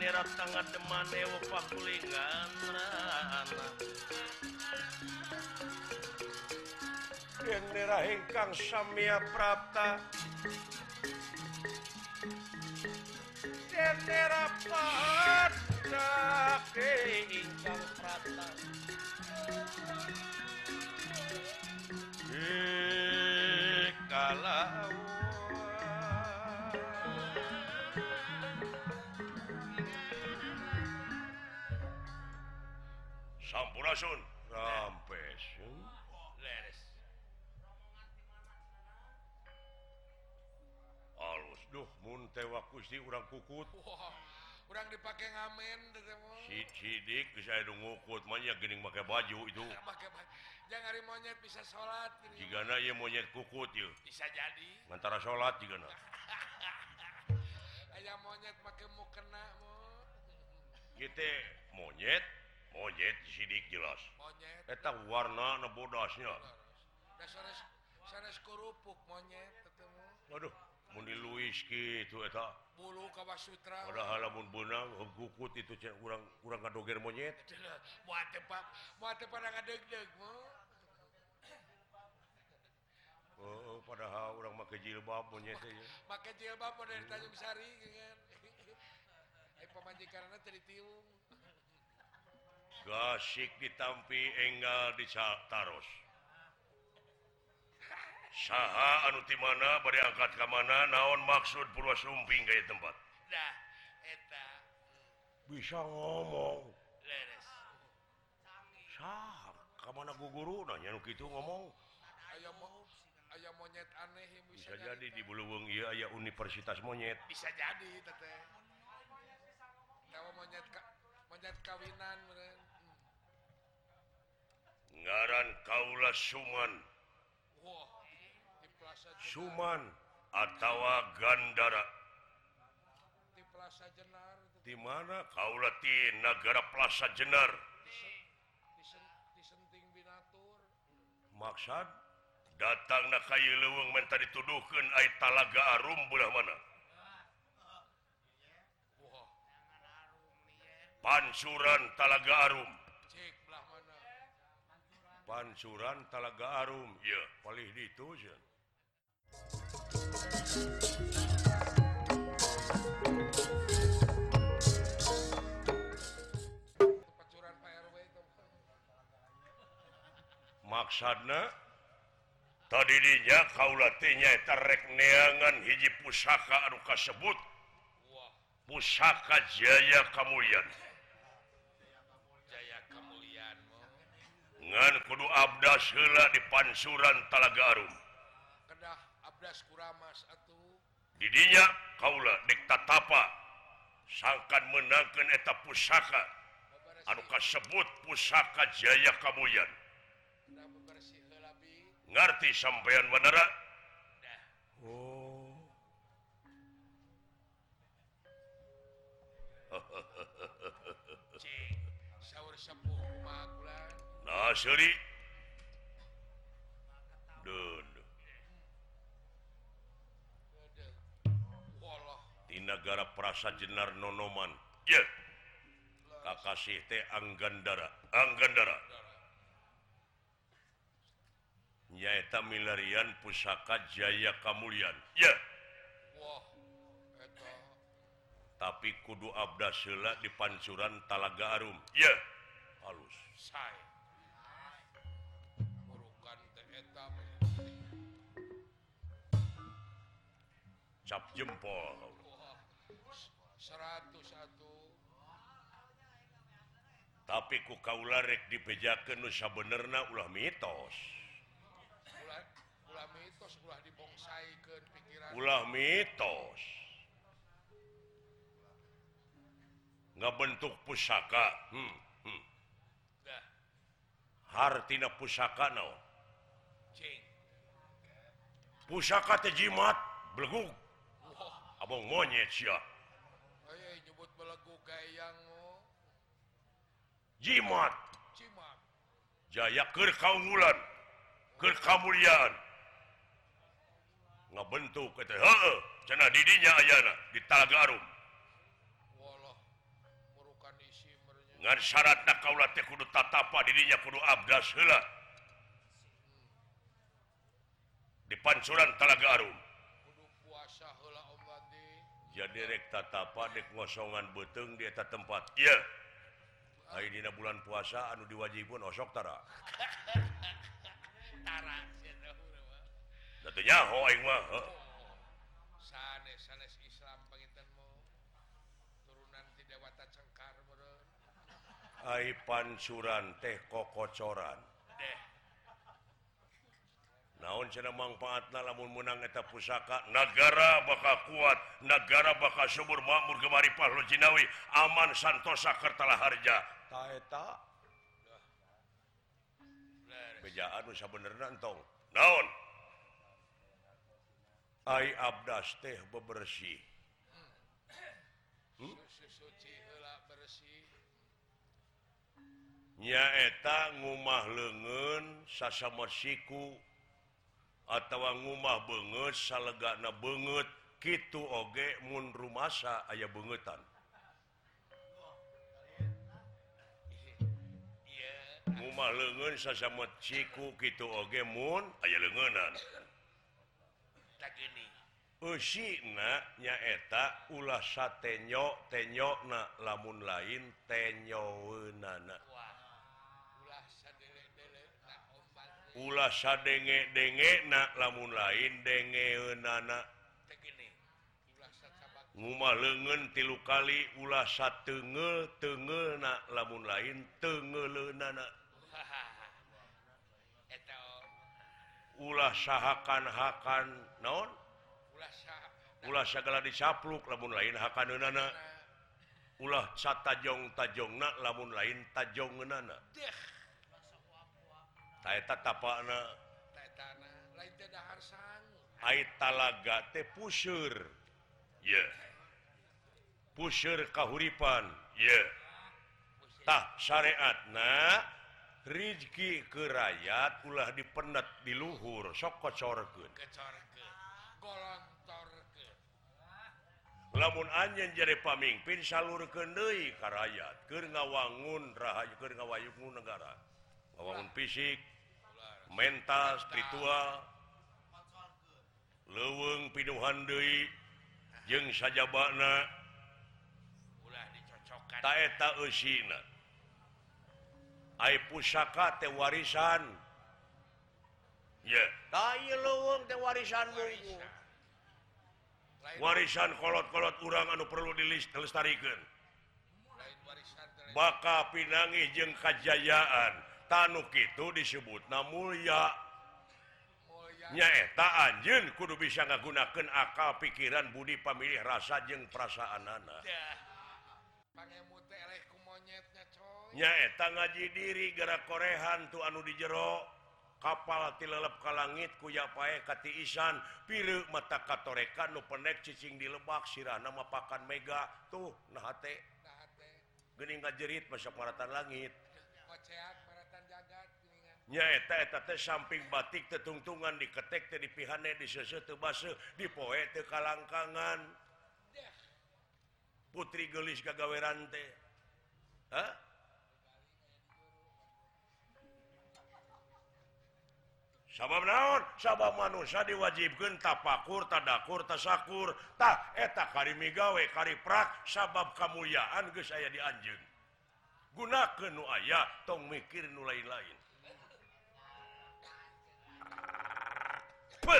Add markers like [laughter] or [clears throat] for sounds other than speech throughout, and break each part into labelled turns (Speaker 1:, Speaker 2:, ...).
Speaker 1: nirat sangat deman dewa pakulingan yang nira ingkang samia prapta. Yang nira pahat ingkang prapta.
Speaker 2: Sun
Speaker 1: rampes alus. Duh muntewakusi urang kukut
Speaker 3: kurang dipakai ngamen
Speaker 1: sidik saya ngukut banyak gening pakai baju itu
Speaker 3: jangan monyet bisa salat jika
Speaker 1: na ya monyet kukut ya
Speaker 3: bisa jadi
Speaker 1: antara salat jika na
Speaker 3: ayam monyet pakai mukena mu
Speaker 1: gitu monyet monyet sidik jelas
Speaker 3: Monyet.
Speaker 1: eta warna na bodasnya
Speaker 3: Dah sanes sanes kerupuk monyet ketemu.
Speaker 1: aduh mun diluis kitu eta
Speaker 3: Bulu kawas sutra.
Speaker 1: padahal lamun beunang kukut itu cek urang urang ngadoger monyet
Speaker 3: Muat tepat, muat tepat ngadeg-deg mau.
Speaker 1: oh padahal urang make jilbab monyet teh ya.
Speaker 3: Pakai jilbab mau dari Tanjung Sari kan. Eh pemajikanana tadi tiung.
Speaker 1: gasik ditampi enggal dicaros saha anu di mana berangkat ke mana naon maksud Purwa Sumping kayak tempat?
Speaker 3: Nah, hmm.
Speaker 1: bisa ngomong.
Speaker 3: Leres.
Speaker 1: Sah mana guguru nanya kitu ngomong.
Speaker 3: Ayah mau aya monyet aneh bisa,
Speaker 1: bisa jadi di Buluweng ieu aya universitas monyet.
Speaker 3: Bisa jadi teteh monyet ka, monyet kawinan meren.
Speaker 1: ngaran Kaula Suman. Suman atautawa Gandara
Speaker 3: di
Speaker 1: mana Kaulati negara Plaza Jenar? Maksud datang na kayu leweng minta dituduhkan ay talaga Arum bulan mana? Pancuran talaga Arum. pancuran Talaga Arum. Ya paling itu. Maksana tadi dinya kauulanyarekneangan hiji pusaka anu kasebut. Pusaka Jaya
Speaker 3: Kamuyan
Speaker 1: ngan kudu Abdas hela di pansuran Talaga Arum. Didinya Kaula diktatapa sangkan menangkan eta pusaka. Anu kasebut pusaka Jaya
Speaker 3: Kabuyan
Speaker 1: ngerti sampeyan
Speaker 3: dah
Speaker 1: oh. [laughs]
Speaker 3: Ah,
Speaker 1: di negara perasa Jenar nonoman yeah. Kakasih teh Anggandara Anggandara nyaeta milarian pusaka Jaya Kamulian ya
Speaker 3: yeah.
Speaker 1: tapi kudu Abdaslah di pancuran Talaga Arum ya yeah. halus
Speaker 3: Say.
Speaker 1: cap jempol.
Speaker 3: 101
Speaker 1: tapi ku kaularek dipejakan Nusa benerna ulah mitos.
Speaker 3: Ulah mitos
Speaker 1: nggak bentuk pusaka. Hmm, hmm. hartina pusaka
Speaker 3: no
Speaker 1: pusaka tejimat
Speaker 3: belguk.
Speaker 1: Abang monyet ya.
Speaker 3: Ayah nyebut belagu gayang oh.
Speaker 1: Jimat.
Speaker 3: Jimat.
Speaker 1: Jaya keur kaunggulan. Keur kamulian. Ngabentuk eta heeh, cenah didinya ayana di Talaga
Speaker 3: Arum. Walah. Murukan isi merenya.
Speaker 1: Ngan syaratna kaula teh kudu tatapa didinya kudu abdas heula. Hmm. Di pancuran Talaga Arum. Jadi rek tatapa tatapan dikosongan beteng di eta tempat. Ya dina bulan puasa anu diwajibun osok tara. [laughs]
Speaker 3: Tara sirah urang.
Speaker 1: Tentunya nyaho aing mah oh,
Speaker 3: sanes sanes Islam panginten mo. Turunan tidak wata cengkar meureun.
Speaker 1: Ai pancuran teh kokocoran. naon cenah mangpaatna lamun menang eta pusaka negara bakal kuat negara bakal subur makmur gemari pahlu Jinawi. Aman santosa Kertala Harja.
Speaker 3: Taeta
Speaker 1: bejaan usah bener nantong naon? Ai abdas teh bebersih
Speaker 3: hmm?
Speaker 1: nyaeta ngumah lengen sasama siku atau ngumah banget salegana banget gitu oge mun rumasa aya bangetan ngumah lengan sasama ciku gitu oge mun aya lenganan.
Speaker 3: Tak gini
Speaker 1: Usi nyaeta ulah sa tenyok tenyok na lamun lain tenyok
Speaker 3: nana. Ulah
Speaker 1: sadenge denge na lamun lain
Speaker 3: denge nana
Speaker 1: Nguma lengen tilu kali ulah satenge tenge na lamun lain tenge
Speaker 3: nana [laughs]
Speaker 1: Ulah sahakan hakan naon?
Speaker 3: Ulah
Speaker 1: segala dicapluk lamun lain hakan nana Ulah satajong tajong na lamun lain
Speaker 3: tajong nana.
Speaker 1: Deh. talaga teh puseur. Ye. Puseur kahuripan. Yeah. syariat nah Rizki ke rakyat ulah dipenet di luhur
Speaker 3: sokocor
Speaker 1: lamun anjen jadi pamimpin salur kendei rakyat. Ke ngawangun rahayu ke ngawayuku negara. Ngawangun fisik. mental spiritual. Leweng pinuhan
Speaker 3: Dewi
Speaker 1: jeng saja bana pusaka tewarisan yeah. warisan
Speaker 3: warisan.
Speaker 1: Kolot-kolot urang anu perlu
Speaker 3: dilis dilestarikan.
Speaker 1: Baka pinangi jeng kajjayaan tanuk itu disebut
Speaker 3: na
Speaker 1: mulianyaeta anjeun kudu bisa ngagunakan akal pikiran Budi pemilih rasa
Speaker 3: jeng perasaan anak
Speaker 1: nyaeta ngaji diri gerak korehan tuh anu di jero kapal tilelep ka langit kuya pae kati isan. Piru mata katorekan nu pendek cicing di lebak sirah nama pakan mega. Tuh nah
Speaker 3: hate.
Speaker 1: Gening ngajerit masya paratan langit. Ocean. samping batik tetungtungan diketek teh dipihane di seuseuh teu baseuh dipoe teu kalangkangan. Putri gelis gagaweran teh sabab naon? Sabab manusia diwajibkan tapakur tadakur tasakur tak eta karimi gawe kariprak sabab kemuliaan geus aya di anjeun. Gunakeun nu aya tong mikir nu lain-lain. pe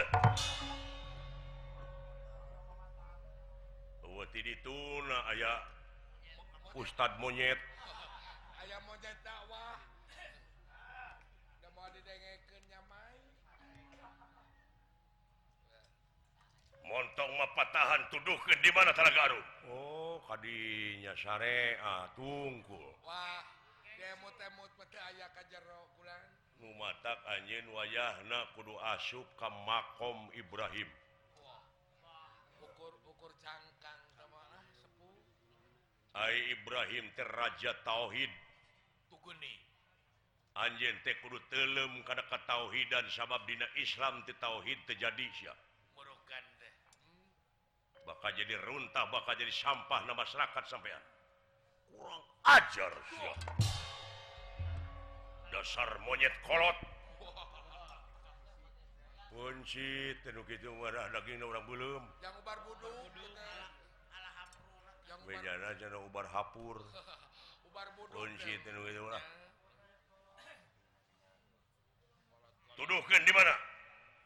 Speaker 1: dituna aya. Ustad monyet. Montong mepatahan tuduh ke di mana Talaga Garut Oh tadinya syariat ah, tungkul.
Speaker 3: Wah. Demot-mut aya jero
Speaker 1: mata anjin wayahna kudu asup ke makom Ibrahim.
Speaker 3: Ukur-ukur cangkang
Speaker 1: Hai Ibrahim terraja tauhid. Anjin teh kudu telem karena ketauhid dan sabab Dina Islam tauhid terjadi
Speaker 3: ya
Speaker 1: bakal jadi runtah bakal jadi sampah nama masyarakat sampean. Kurang ajar ya. dasar monyet kolot. Kunci tenuk itu marah daging orang belum.
Speaker 3: Yang ubar budu yang
Speaker 1: bejana jana ubar hapur. [laughs]
Speaker 3: Ubar budu
Speaker 1: kunci tenuk itu marah tuduhkan di mana?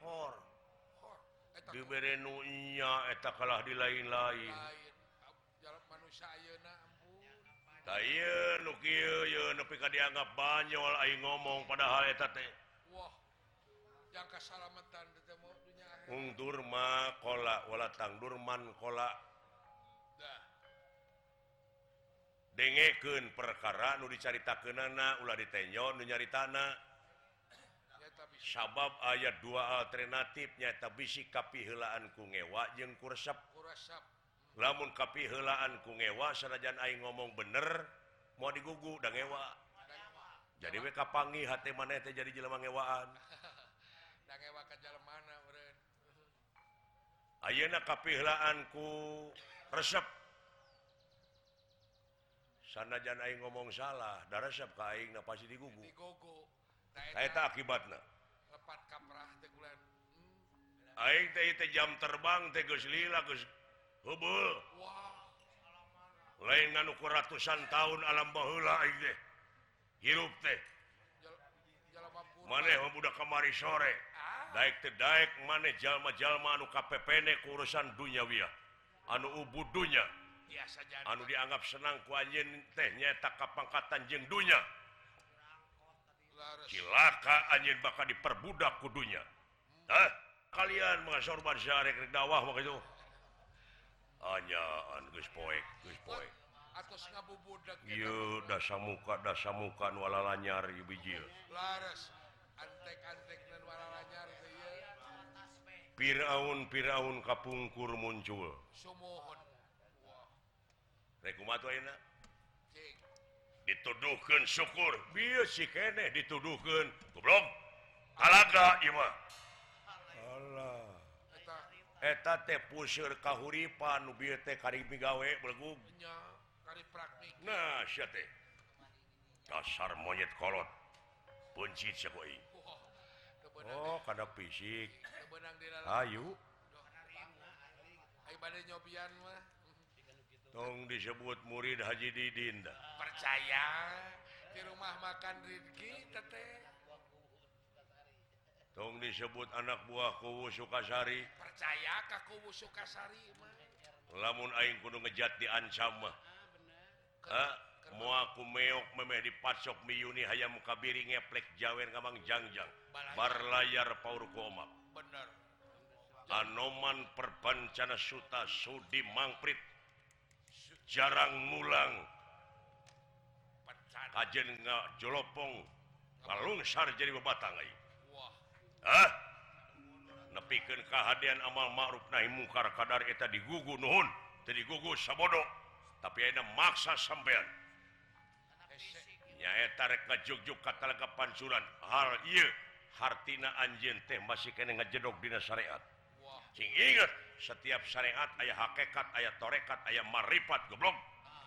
Speaker 1: Hor. Diberi nunya nya eta kalah di lain-lain. dianggap banyol ngomong padahalmakola
Speaker 3: tangmankola
Speaker 1: dengeken perkara nu dicaritakeunana ulah ditenyon
Speaker 3: nyari tanah
Speaker 1: sabab ayat dua alternatifnya tapi sikap pihilaan kungewa jeng kursap
Speaker 3: kurasap
Speaker 1: lamun kapi helaan kungewa sanajan aing ngomong bener mau digugu dan ngewa. Jadi we kapangi hati mana teh jadi jelema ngewaan. [laughs]
Speaker 3: Da ngewa ka mana urang
Speaker 1: ayeuna kapi helaan ku resep. Sanajan aing ngomong salah da resep ka aing na pasti digugu. Digugu. Eta akibatna.
Speaker 3: lepat kamrah teh kulan hmm.
Speaker 1: aing teh jam terbang teh geus lila geus lain ukur ratusan tahun alam bahula hirup teh. Maneh budak kamari sore.
Speaker 3: Baik
Speaker 1: Daek maneh jalma-jalma anu KPPnek urusan dunyawiyah anu
Speaker 3: ubudunya
Speaker 1: anu dianggap senang ku anjeun teh nyaeta kapangkatan jeng dunya. Cilaka anjin bakal diperbudak kudunya Hah? kalian mengasorban syarek dakwah waktu itu Anjaan geus poék, geus
Speaker 3: poék.
Speaker 1: Tos ngabubudeg eta. Yeuh, da samuka, da samuka walalanyar
Speaker 3: ibijil. Leres. Antek-antekna walalanyar teh
Speaker 1: yeuh. Piraun-piraun kapungkur muncul.
Speaker 3: sumohon Wah.
Speaker 1: Rek kumaha atuh ieu?
Speaker 3: Cing.
Speaker 1: Dituduhkeun syukur, bieu si keneh dituduhkeun. goblok Alaga ieu mah. Allah.
Speaker 3: eta
Speaker 1: teh pusir kahuripan nubi teh
Speaker 3: karibi gawe belgub
Speaker 1: nah sia teh dasar monyet kolot. Puncit sia oh kada fisik ayu. Tong disebut murid Haji Didin dah
Speaker 3: percaya di rumah makan Rizki teteh.
Speaker 1: Tong disebut anak buah kuwu Sukasari.
Speaker 3: Percaya kuwu Sukasari
Speaker 1: lamun Aing kudu ngejat diancamah ah, ah, muaku meok memeh dipacok miyuni hayam kabiri ngeplek jawer ngamang jangjang. Bar layar paur komap
Speaker 3: bener.
Speaker 1: Anoman perpancana suta sudi mangprit. Jarang
Speaker 3: mulang.
Speaker 1: Kajen nggak jolopong. Balung sar jadi bebatang aing. nepikan kehadian amal ma'ruf nahi mungkar kadar eta digugu nuhun teu digugu sabodo tapi ayeuna maksa sampean.
Speaker 3: Nya
Speaker 1: eta rek ngajugjug ka talaga pancuran hal ieu hartina anjeun teh masih kene ngajedog dina syariat. Cing inget setiap syariat aya hakikat aya torekat aya marifat goblok.
Speaker 3: Ah,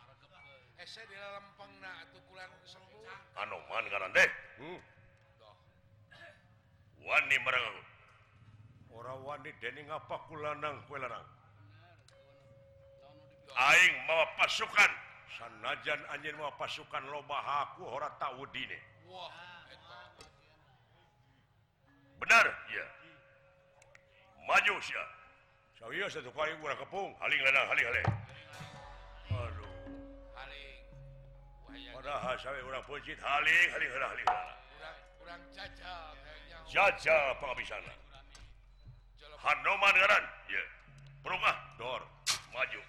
Speaker 3: Ese eh, di lempeng atuh kulan sembuh.
Speaker 1: Anoman ngaran deh. Hmm. Wani mereng. Ora wani dening apa kulanang kue lanang. Aing mawa pasukan. Sanajan anjeun mawa pasukan loba aku ora tahu
Speaker 3: eta.
Speaker 1: Benar, ya. Maju sia. Saya satu kali gua kepung. Haling lanang, haling haling. Aduh.
Speaker 3: Haling.
Speaker 1: Padahal saya urang puncit haling, haling haling haling.
Speaker 3: Kurang, kurang cacat.
Speaker 1: jajal
Speaker 3: penghabisan
Speaker 1: Hanoman ngaran ya perumah dor maju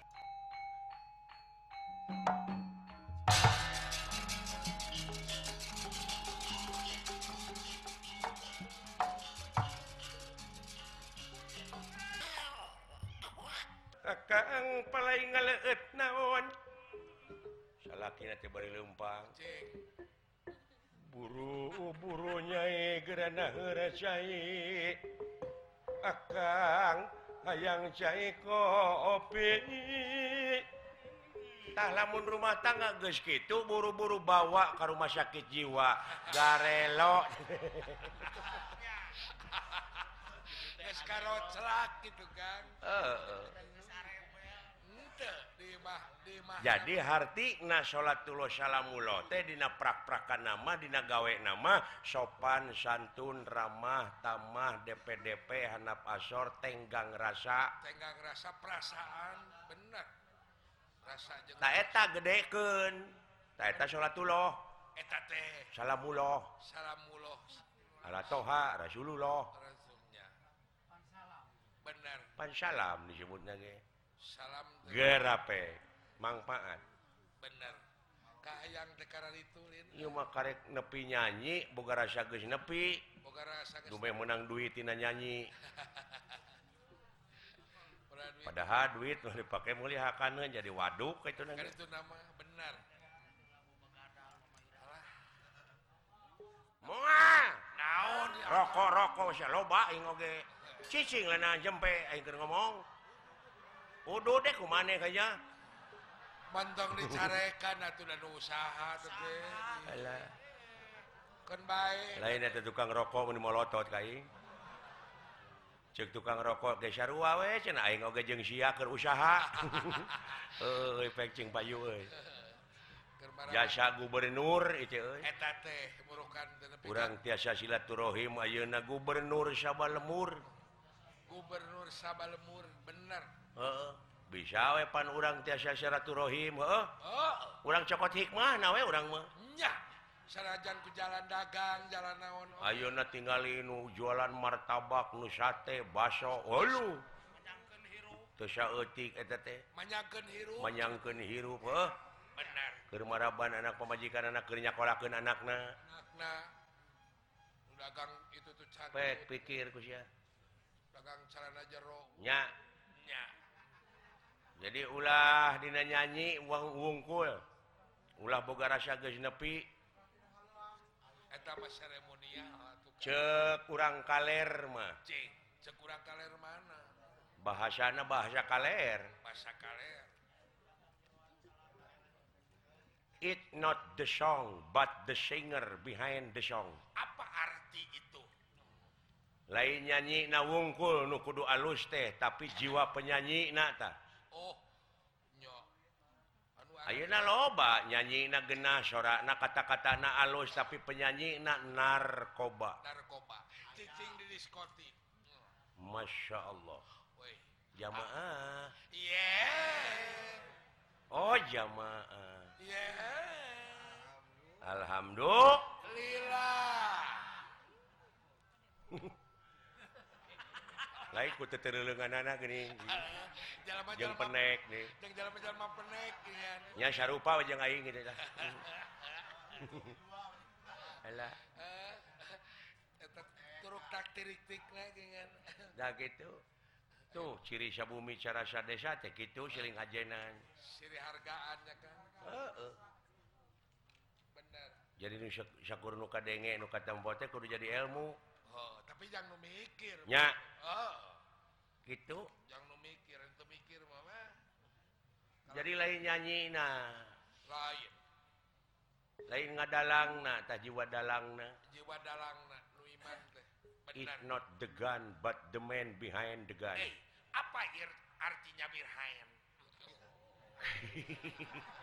Speaker 1: Kakang palay ngaleut naon salaki teh bari leumpang.
Speaker 3: Cik.
Speaker 1: buru-burunya geranai akan ayaang cairko lamun rumah tangga guys gitu buru-buru bawa ke rumah sakit jiwa. Garelok
Speaker 3: gitu kan.
Speaker 1: jadi hartina salatullah salamula tehdina prakprakan nama digawei nama sopan santun ramah tamah DPDP hanap asor tenggang rasa.
Speaker 3: Tenggang rasa perasaan bener.
Speaker 1: Rasaeta gedeken taeta salatullah salamullah
Speaker 3: salamullah ala
Speaker 1: toha Rasulullah
Speaker 3: bener.
Speaker 1: Pansalam disebutnya nage
Speaker 3: salam
Speaker 1: gerape. Manfaat
Speaker 3: bener. Yang ditulinma
Speaker 1: karek nepi nyanyi boga rasa geus nepi. Dumai menang duit tina nyanyi. [laughs] Padahal duit lo dipakai muliakan jadi waduk itu
Speaker 3: nama benar
Speaker 1: rokok-rokok loba cicing lena jempe ngomong. Udah deh ke mana kayaknya.
Speaker 3: Mantong dicarekan atau dan usaha
Speaker 1: tapi
Speaker 3: kan baik.
Speaker 1: Lain ada tukang rokok mau molotot kai. Cek tukang rokok ke syarua we cina aing oge jeung sia keur usaha. [laughs] Euy pek cing payu euy jasa gubernur itu euy
Speaker 3: eta teh murukan
Speaker 1: urang tiasa silaturahim ayeuna gubernur Sabalemur.
Speaker 3: Gubernur Sabalemur bener.
Speaker 1: Uh, bisa wepan urang tiasa syaraturrohim uh, urang cokot hikmah nawe
Speaker 3: Sarajan ku jalan dagang jalan naon.
Speaker 1: Ayeuna tinggalin nu jualan martabak nu sate baso Holu etik
Speaker 3: menyangkan hirup.
Speaker 1: Uh. kemaraban anak pemajikan anak kerja nyakolakeun anakna.
Speaker 3: Dagang itu tuh
Speaker 1: capek pikir ku sia.
Speaker 3: Dagang celana jero
Speaker 1: nya. jadi ulah Dina nyanyi uang wungkul. Ulah boga rasa nepi. Kurang kaler mah. Bahasana bahasa kaler. It not the song but the singer behind the song.
Speaker 3: Apa arti itu?
Speaker 1: Lain nyanyi na wungkul nu kudu alus teh tapi jiwa penyanyi nata
Speaker 3: Oh
Speaker 1: Ayeuna loba nyanyi na genah sora na kata-kata na alus tapi penyanyi na narkoba.
Speaker 3: Narkoba. Cicing di diskotik.
Speaker 1: Masya Allah. Jamaah.
Speaker 3: Yeah.
Speaker 1: Oh jamaah.
Speaker 3: Yeah.
Speaker 1: Alhamdulillah. [laughs] lain ku teterelungan anak gini.
Speaker 3: Ah,
Speaker 1: yang penek nih yang sarupa aja nggak ingin lah alah.
Speaker 3: Eh, eta turuk tak tirik tik lagi kan. [laughs]
Speaker 1: Dah gitu. Tuh ciri sabumi cara sadesa teh gitu siling hajenan
Speaker 3: ciri hargaannya kan.
Speaker 1: Heeh.
Speaker 3: Bener.
Speaker 1: Jadi nu syakur nu kadenge nu katampote kudu jadi ilmu.
Speaker 3: tapi jangan mikir
Speaker 1: ya
Speaker 3: oh.
Speaker 1: gitu.
Speaker 3: Jangan mikir itu mikir mama Kalau
Speaker 1: jadi lain nyanyi nah
Speaker 3: lain.
Speaker 1: Lain nggak dalang nah tak jiwa dalang nah
Speaker 3: jiwa dalang nah nu iman teh. It's
Speaker 1: not the gun but the man behind the gun.
Speaker 3: Hey, apa artinya
Speaker 1: behind? [laughs]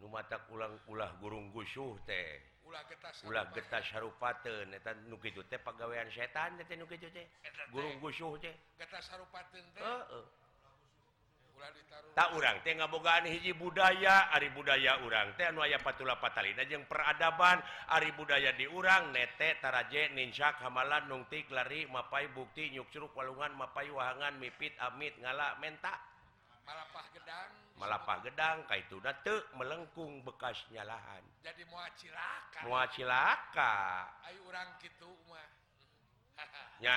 Speaker 1: nu mata ulang ulah gurung gusuh teh.
Speaker 3: Ulah
Speaker 1: getah sarupateun eta nu kitu teh pagawean setan teh nu kitu teh. Gurung gusuh teh.
Speaker 3: getas sarupaten teh
Speaker 1: heeh.
Speaker 3: Ulah ditaruh.
Speaker 1: Tak urang teh ngabogaan hiji budaya ari budaya urang teh anu aya patula patalina jeung peradaban ari budaya di urang nete taraje ninsak hamalan nungtik lari mapai bukti nyuk curug walungan mapai wahangan mipit amit ngala menta.
Speaker 3: Malapah gedang.
Speaker 1: malapah gedang kaituna itu melengkung bekas nyalahan
Speaker 3: jadi
Speaker 1: muacilaka muacilaka
Speaker 3: Ayo kitu gitu [laughs]
Speaker 1: nya.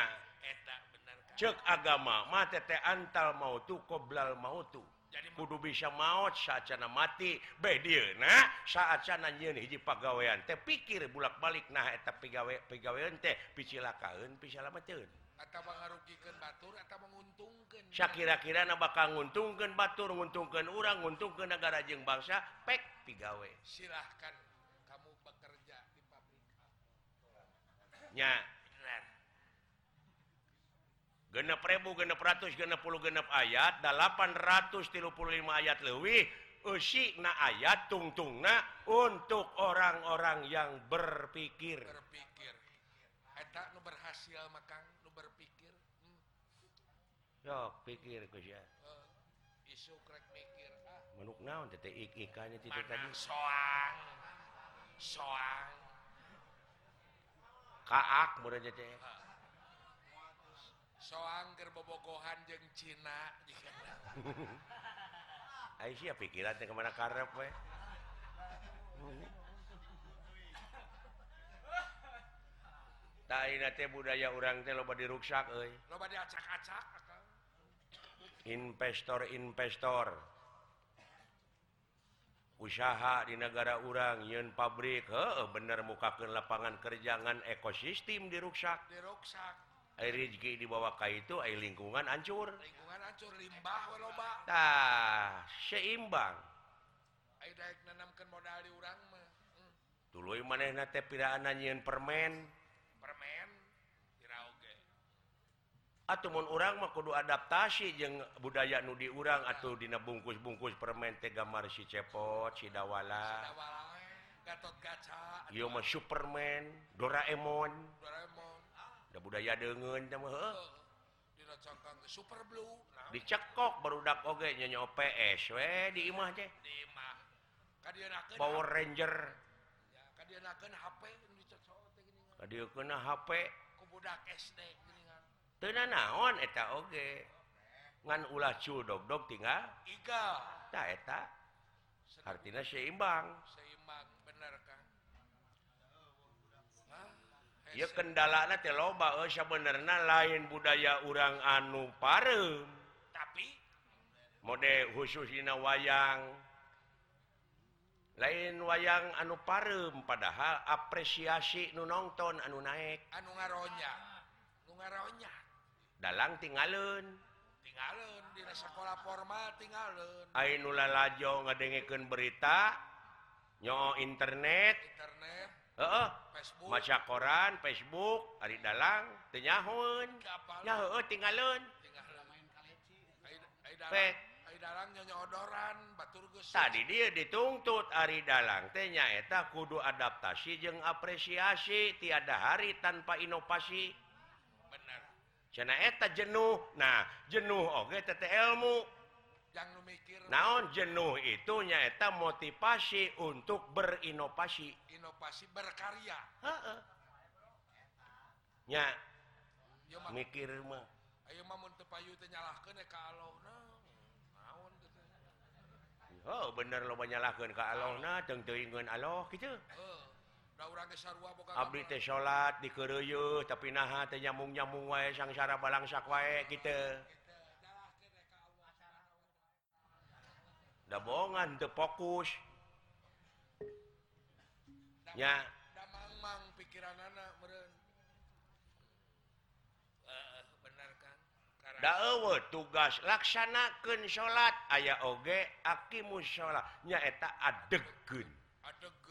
Speaker 1: Cek agama mah teh antal mau tuh qoblal mau tuh
Speaker 3: jadi
Speaker 1: kudu bisa maut saatcana mati be dia nah saatcana nyeun hiji pagawean teh pikir bulak-balik nah eta pigawe pigawean teh picilakaeun pisalamateun
Speaker 3: atau mengarugikan Batur atau menguntungkan
Speaker 1: Shakira-kira na bakal nguntungkan Batur menguntungkan orang menguntungkan negara jeng bangsa pek pigawe
Speaker 3: silahkan kamu bekerja di pabrik
Speaker 1: nya genep ribu genep ratus genep puluh genep ayat delapan ratus tiga puluh lima ayat lebih usi na ayat tungtung na untuk orang-orang yang berpikir.
Speaker 3: Berpikir. Eta berhasil makan berpikir hmm.
Speaker 1: yo pikir
Speaker 3: uh, isu mikir ah.
Speaker 1: menuk naon ikannya
Speaker 3: tidak
Speaker 1: tadi
Speaker 3: soang soang
Speaker 1: kaak mudah jadi
Speaker 3: uh. soang gerbobogohan jeng Cina [laughs]
Speaker 1: Aisyah pikiran kemana karep we. [laughs] budaya orang teh loba diruksak investor-investor usaha di negara urang Yun pabrik he bener mukakan lapangan kerjangan ekosistem diruksak. Air rezeki dibawa Ka itu air lingkungan hancur nah, seimbang. Dulu maneh piraan nyiin permen. atuh mun urang mah kudu adaptasi jeung budaya nu di urang atuh dina bungkus-bungkus permen teh gambar si cepot si dawala.
Speaker 3: Gatot gaca.
Speaker 1: ieu mah Superman Doraemon.
Speaker 3: Doraemon ah.
Speaker 1: da budaya deungeun teh mah heuh.
Speaker 3: Eh, super blue nah.
Speaker 1: Dicekok barudak oge nyanyo PS we di imah teh.
Speaker 3: Di imah. Kadieunakeun
Speaker 1: Power Ranger.
Speaker 3: Ya kadienakeun HP nu dicocok teh gini kan.
Speaker 1: HP
Speaker 3: ku budak SD
Speaker 1: Teu naon eta oge. Ngan ulah cudok dok tinggal.
Speaker 3: Iga.
Speaker 1: Ta eta. Artinya seimbang.
Speaker 3: Seimbang bener kan? Ah,
Speaker 1: ya
Speaker 3: kendala
Speaker 1: na teh loba euy sabenerna lain budaya urang anu pareum
Speaker 3: tapi?
Speaker 1: Mode khusus dina wayang. Lain wayang anu pareum padahal apresiasi nu nonton anu naik
Speaker 3: anu ngaronya. Anu ngaronya.
Speaker 1: dalang tinggalun
Speaker 3: sekolah formal
Speaker 1: tinggalula lajo ngadengekeun berita nyo internet.
Speaker 3: Internet.
Speaker 1: Uh -uh.
Speaker 3: Facebook.
Speaker 1: maca koran Facebook hari dalang tenyahun nyahu tinggalun tadi dia dituntut Ari dalang tenyaeta kudu adaptasi jeung apresiasi tiada hari tanpa inovasi. eta jenuh. Nah jenuh
Speaker 3: oke nu mikir
Speaker 1: naon? Jenuh itu nyaeta motivasi untuk berinovasi.
Speaker 3: Inovasi berkarya.
Speaker 1: Ha -ha.
Speaker 3: nya Yoma,
Speaker 1: mikir mah. Oh, bener lo menyalahkan ke Allah nah teuingeun Allah
Speaker 3: gitu uh.
Speaker 1: Abdi teh salat dikeruyu tapi naha teh nyamung-nyamung wae sangsara balangsak wae gitu. Da bohongan teu fokus. Nya.
Speaker 3: Da mangmang pikiranana meureun. Eh bener kan
Speaker 1: da eueuh tugas laksanakeun salat aya oge aqimus salat nya eta
Speaker 3: adegkeun adeg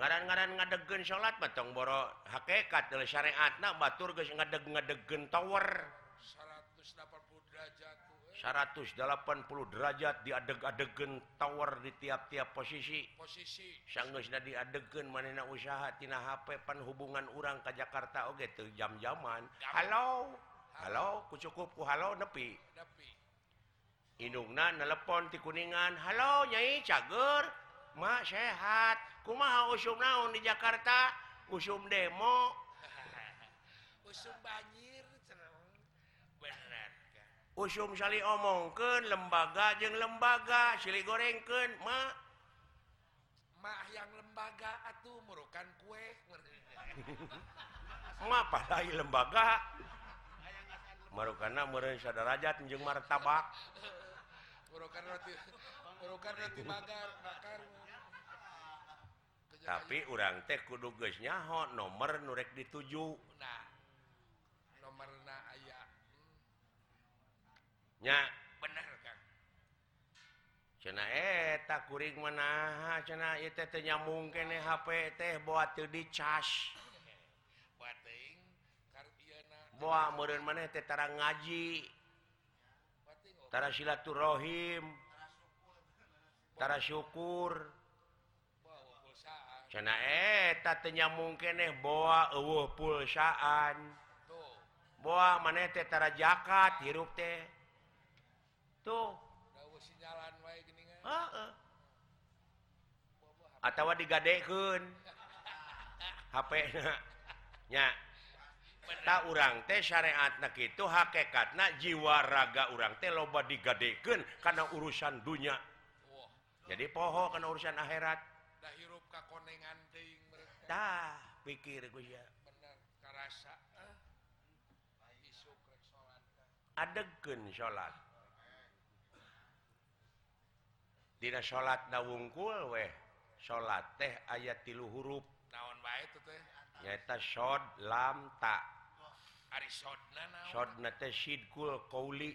Speaker 1: ngaran-garan ngadegen salat batong boro hakekat syariat syariatna batur guys ngadeg ngadegen tower.
Speaker 3: 180 derajat 180 eh.
Speaker 1: derajat diadeg-adegen tower di tiap-tiap posisi.
Speaker 3: Posisi.
Speaker 1: Sanggus tadi adegen manena usaha tina HP pan hubungan urang ke Jakarta oge tuh jam-jaman. Halo? Halo? Ku cukupku halo nepi? Indungna nelepon ti kuningan. Halo nyai cager. Ma sehat. Kumaha usum naon di Jakarta? Usum demo. [laughs]
Speaker 3: Usum banjir bener
Speaker 1: usum sali omongken lembaga jeung lembaga sili gorengken ma.
Speaker 3: Mah yang lembaga atuh merukan kue. [laughs]
Speaker 1: Ma padai lembaga? Merukana meureun sadarajat jeung martabak.
Speaker 3: Merukan roti. murukan roti bakar bakar.
Speaker 1: tapi urang teh kudu geus nyaho nomor nurek dituju
Speaker 3: nah nomorna aya. Hmm,
Speaker 1: nya
Speaker 3: bener Kang.
Speaker 1: cenah eh, eta kuring manaha cenah ieu teh teu nyambung keneh HP teh boa teu dicas
Speaker 3: Buat teuing kar ieuna.
Speaker 1: boa meureun maneh teh tara ngaji
Speaker 3: Buat oh.
Speaker 1: tara silaturahim tara syukur. Etnya boa eh pulsaan. Boa manetara jakat hirup teh. Tuh. Atau digadeun HPnya tak urang teh syariat na itu hakekat na jiwa raga urang teh loba digadekan karena urusan
Speaker 3: dunya.
Speaker 1: jadi poho karena urusan akhirat.
Speaker 3: Dah
Speaker 1: pikir ya.
Speaker 3: adegen salat
Speaker 1: tidak salat nawungkul weh. Salat teh ayat tilu huruf.
Speaker 3: Naon bae itu teh?
Speaker 1: Nyata sod lam tak
Speaker 3: ari sodna naon?
Speaker 1: Sodna teh sidkul kauli.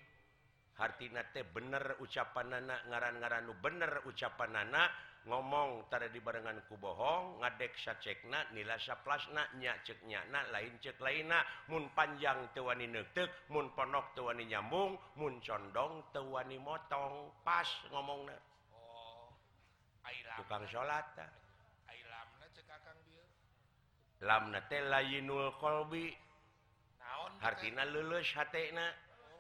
Speaker 1: Hartina teh bener ucapan ngaran-ngaran nu bener ucapan nana ngomong tadi di barengan ku bohong ngadeksa cekna nya plasnanya ceknyana lain cek lainna. Mun panjang tewani neuteuk Mun ponok tewani nyambung Mun condong tewani motong. Pas ngomong
Speaker 3: oh,
Speaker 1: tukang salat
Speaker 3: ah.
Speaker 1: lamna
Speaker 3: lainul qolbi
Speaker 1: hartina lulus hatna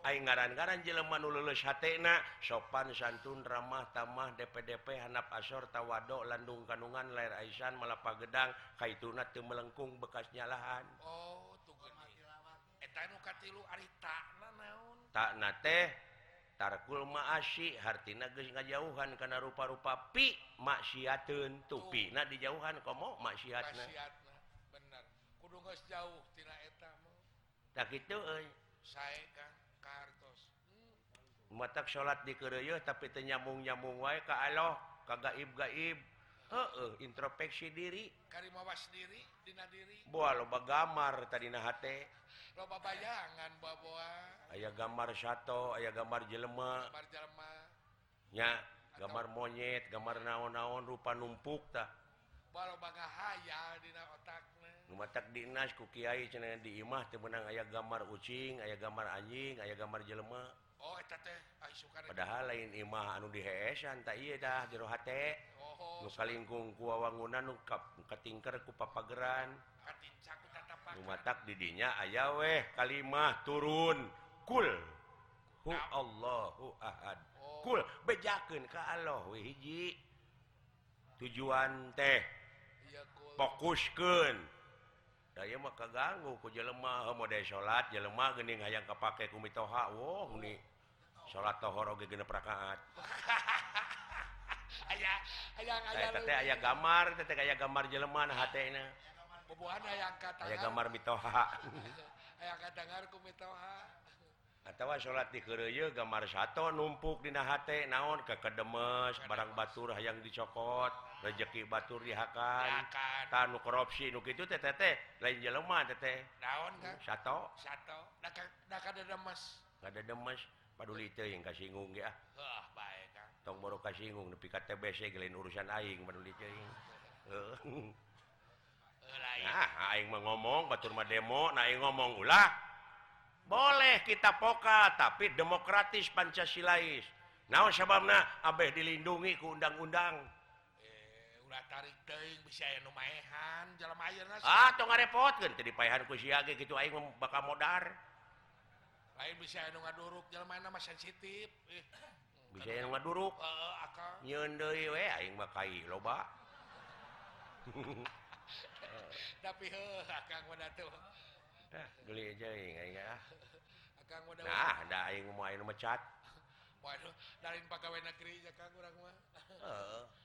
Speaker 1: ngaran-garan Jeleman lulus hatna sopan santun ramah tamah DPDP hanap asor tawadok landung kanungan lair Aisan malapa gedang. Kaituna tuh melengkung bekas nyalahan.
Speaker 3: Oh, takna
Speaker 1: tehtarkul maasi hartina ngajauhan karena rupa-rupa pi maksiatun tupi na dijauhan
Speaker 3: kudu maksiat jauh tidak gitu saya kan
Speaker 1: matak salat di keureueuh tapi nyambung-nyambung wa Allah ka gaib-gaib. Uh, introspeksi diri.
Speaker 3: Karimawas diri dina diri.
Speaker 1: Boa loba gambar tadi
Speaker 3: loba bayangan
Speaker 1: ayaah gambar sato aya gambar jelema. Gambar monyet gambar naon-naon rupa numpuk
Speaker 3: tak
Speaker 1: otak. tak dinas ku Kyai teu meunang aya gambar ucing aya gambar anjing aya gambar jelema.
Speaker 3: Oh,
Speaker 1: padahal lain Imah anu dihesan tak dah jero oh,
Speaker 3: oh,
Speaker 1: salingkung kuwangunanungkaptingker ku papageran.
Speaker 3: Rumah
Speaker 1: tak didinya aya weh kalimah turun. Kul. Hu Allahu ahad. Kul bejakeun ka Allah we hiji. Tujuan teh. Fokuskeun. daya maka ganggu ku jelemah mode salat jelemah gening hayang kepake ku mitoha wow ni salat tohor oge gene prakaat [laughs]
Speaker 3: aya hayang
Speaker 1: aya teh aya gambar teh aya gambar jelemah hatena
Speaker 3: bubuhan hayang kata
Speaker 1: aya gambar mitoha
Speaker 3: aya [laughs] kadangar ku mitoha
Speaker 1: atawa salat di keureuy gambar sato numpuk dina hate naon kekedemes barang batur hayang dicokot. rezeki Batur dihakan tanu korupsi nu gitu teh teh lain jelema teh teh.
Speaker 3: Naon kan
Speaker 1: sato.
Speaker 3: Satu da kada demes
Speaker 1: kada demes paduli teh yang ge ya
Speaker 3: heuh bae kan ah.
Speaker 1: tong boro kasinggung nepi ka TBC gelain urusan aing paduli teh. Heuh. Nah aing mah ngomong batur mah demo nah aing ngomong ulah. Boleh kita poka tapi demokratis pancasilais naon sababna? Abeh dilindungi ku undang-undang.
Speaker 3: urang tarik teuing bisi aya nu maehan jelema ayeuna
Speaker 1: ah, tong ngarepotkeun teu dipaehan ku sia ge kitu aing bakal modar.
Speaker 3: Lain bisa anu ngaduruk jalan mana mas sensitif eh.
Speaker 1: bisa anu ngaduruk.
Speaker 3: Uh, akang
Speaker 1: nyeun deui we aing mah kai loba. [laughs]
Speaker 3: Tapi heuh akang udah tuh
Speaker 1: dah geuli aja aing aing ah
Speaker 3: akang udah
Speaker 1: nah da aing mau aing mecat.
Speaker 3: Waduh dari pegawai negeri ya kang urang mah.
Speaker 1: Heeh.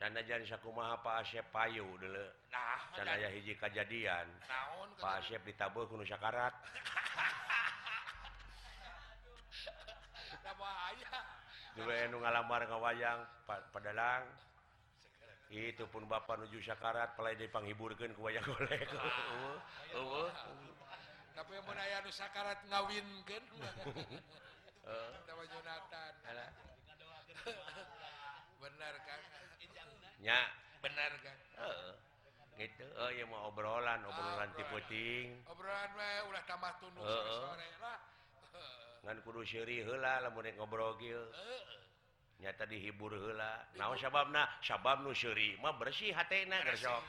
Speaker 3: sana
Speaker 1: jadi sakumaha Pak Asep payu dulu.
Speaker 3: Nah,
Speaker 1: sana ya hiji kejadian.
Speaker 3: Naon,
Speaker 1: Pak Asep ditabuh kuno sakarat. [laughs] Dua enu ngalamar ngawayang padalang itu pun bapak nuju sakarat pelai di panghiburkan ku wayang golek ah, [laughs] oh, oh, oh.
Speaker 3: tapi yang aya nu sakarat ngawinkan [laughs] Jonathan. Benar kan?
Speaker 1: Nya,
Speaker 3: benar kan?
Speaker 1: Heeh. Gitu. Eh, oh, ieu mah obrolan, obrolan ah, ti
Speaker 3: Obrolan.
Speaker 1: peuting.
Speaker 3: obrolan we ulah tambah tunduk
Speaker 1: Heeh.
Speaker 3: sore-sore lah. [laughs]
Speaker 1: Ngan kudu seuri heula lamun rek ngobrol kieu
Speaker 3: Heeh.
Speaker 1: nyata dihibur heula. Naon sababna sabab nu seuri mah bersih hatena keur sok.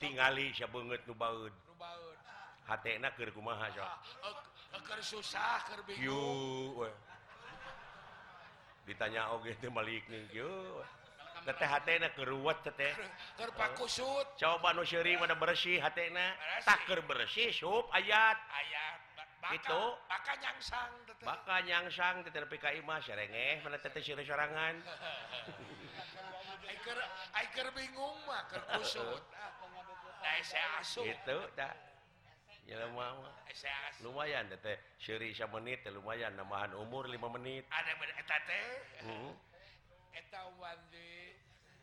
Speaker 1: Tingali sabeungeut nu baeud.
Speaker 3: Nu baeud.
Speaker 1: Hatena keur kumaha sok?
Speaker 3: Ah, keur susah keur
Speaker 1: kieu
Speaker 3: bingung
Speaker 1: we ditanya oge teh balik ning coba nusri mana bersih takker
Speaker 3: bersih.
Speaker 1: Sup ayat.
Speaker 3: Ayat itu
Speaker 1: sang
Speaker 3: maka nyangsang
Speaker 1: PKI [laughs]
Speaker 3: ai serangan bingung [laughs] itu
Speaker 1: lumayan teh seuri menit lumayan. Namahan umur 5 menit.
Speaker 3: Ada
Speaker 1: hmm.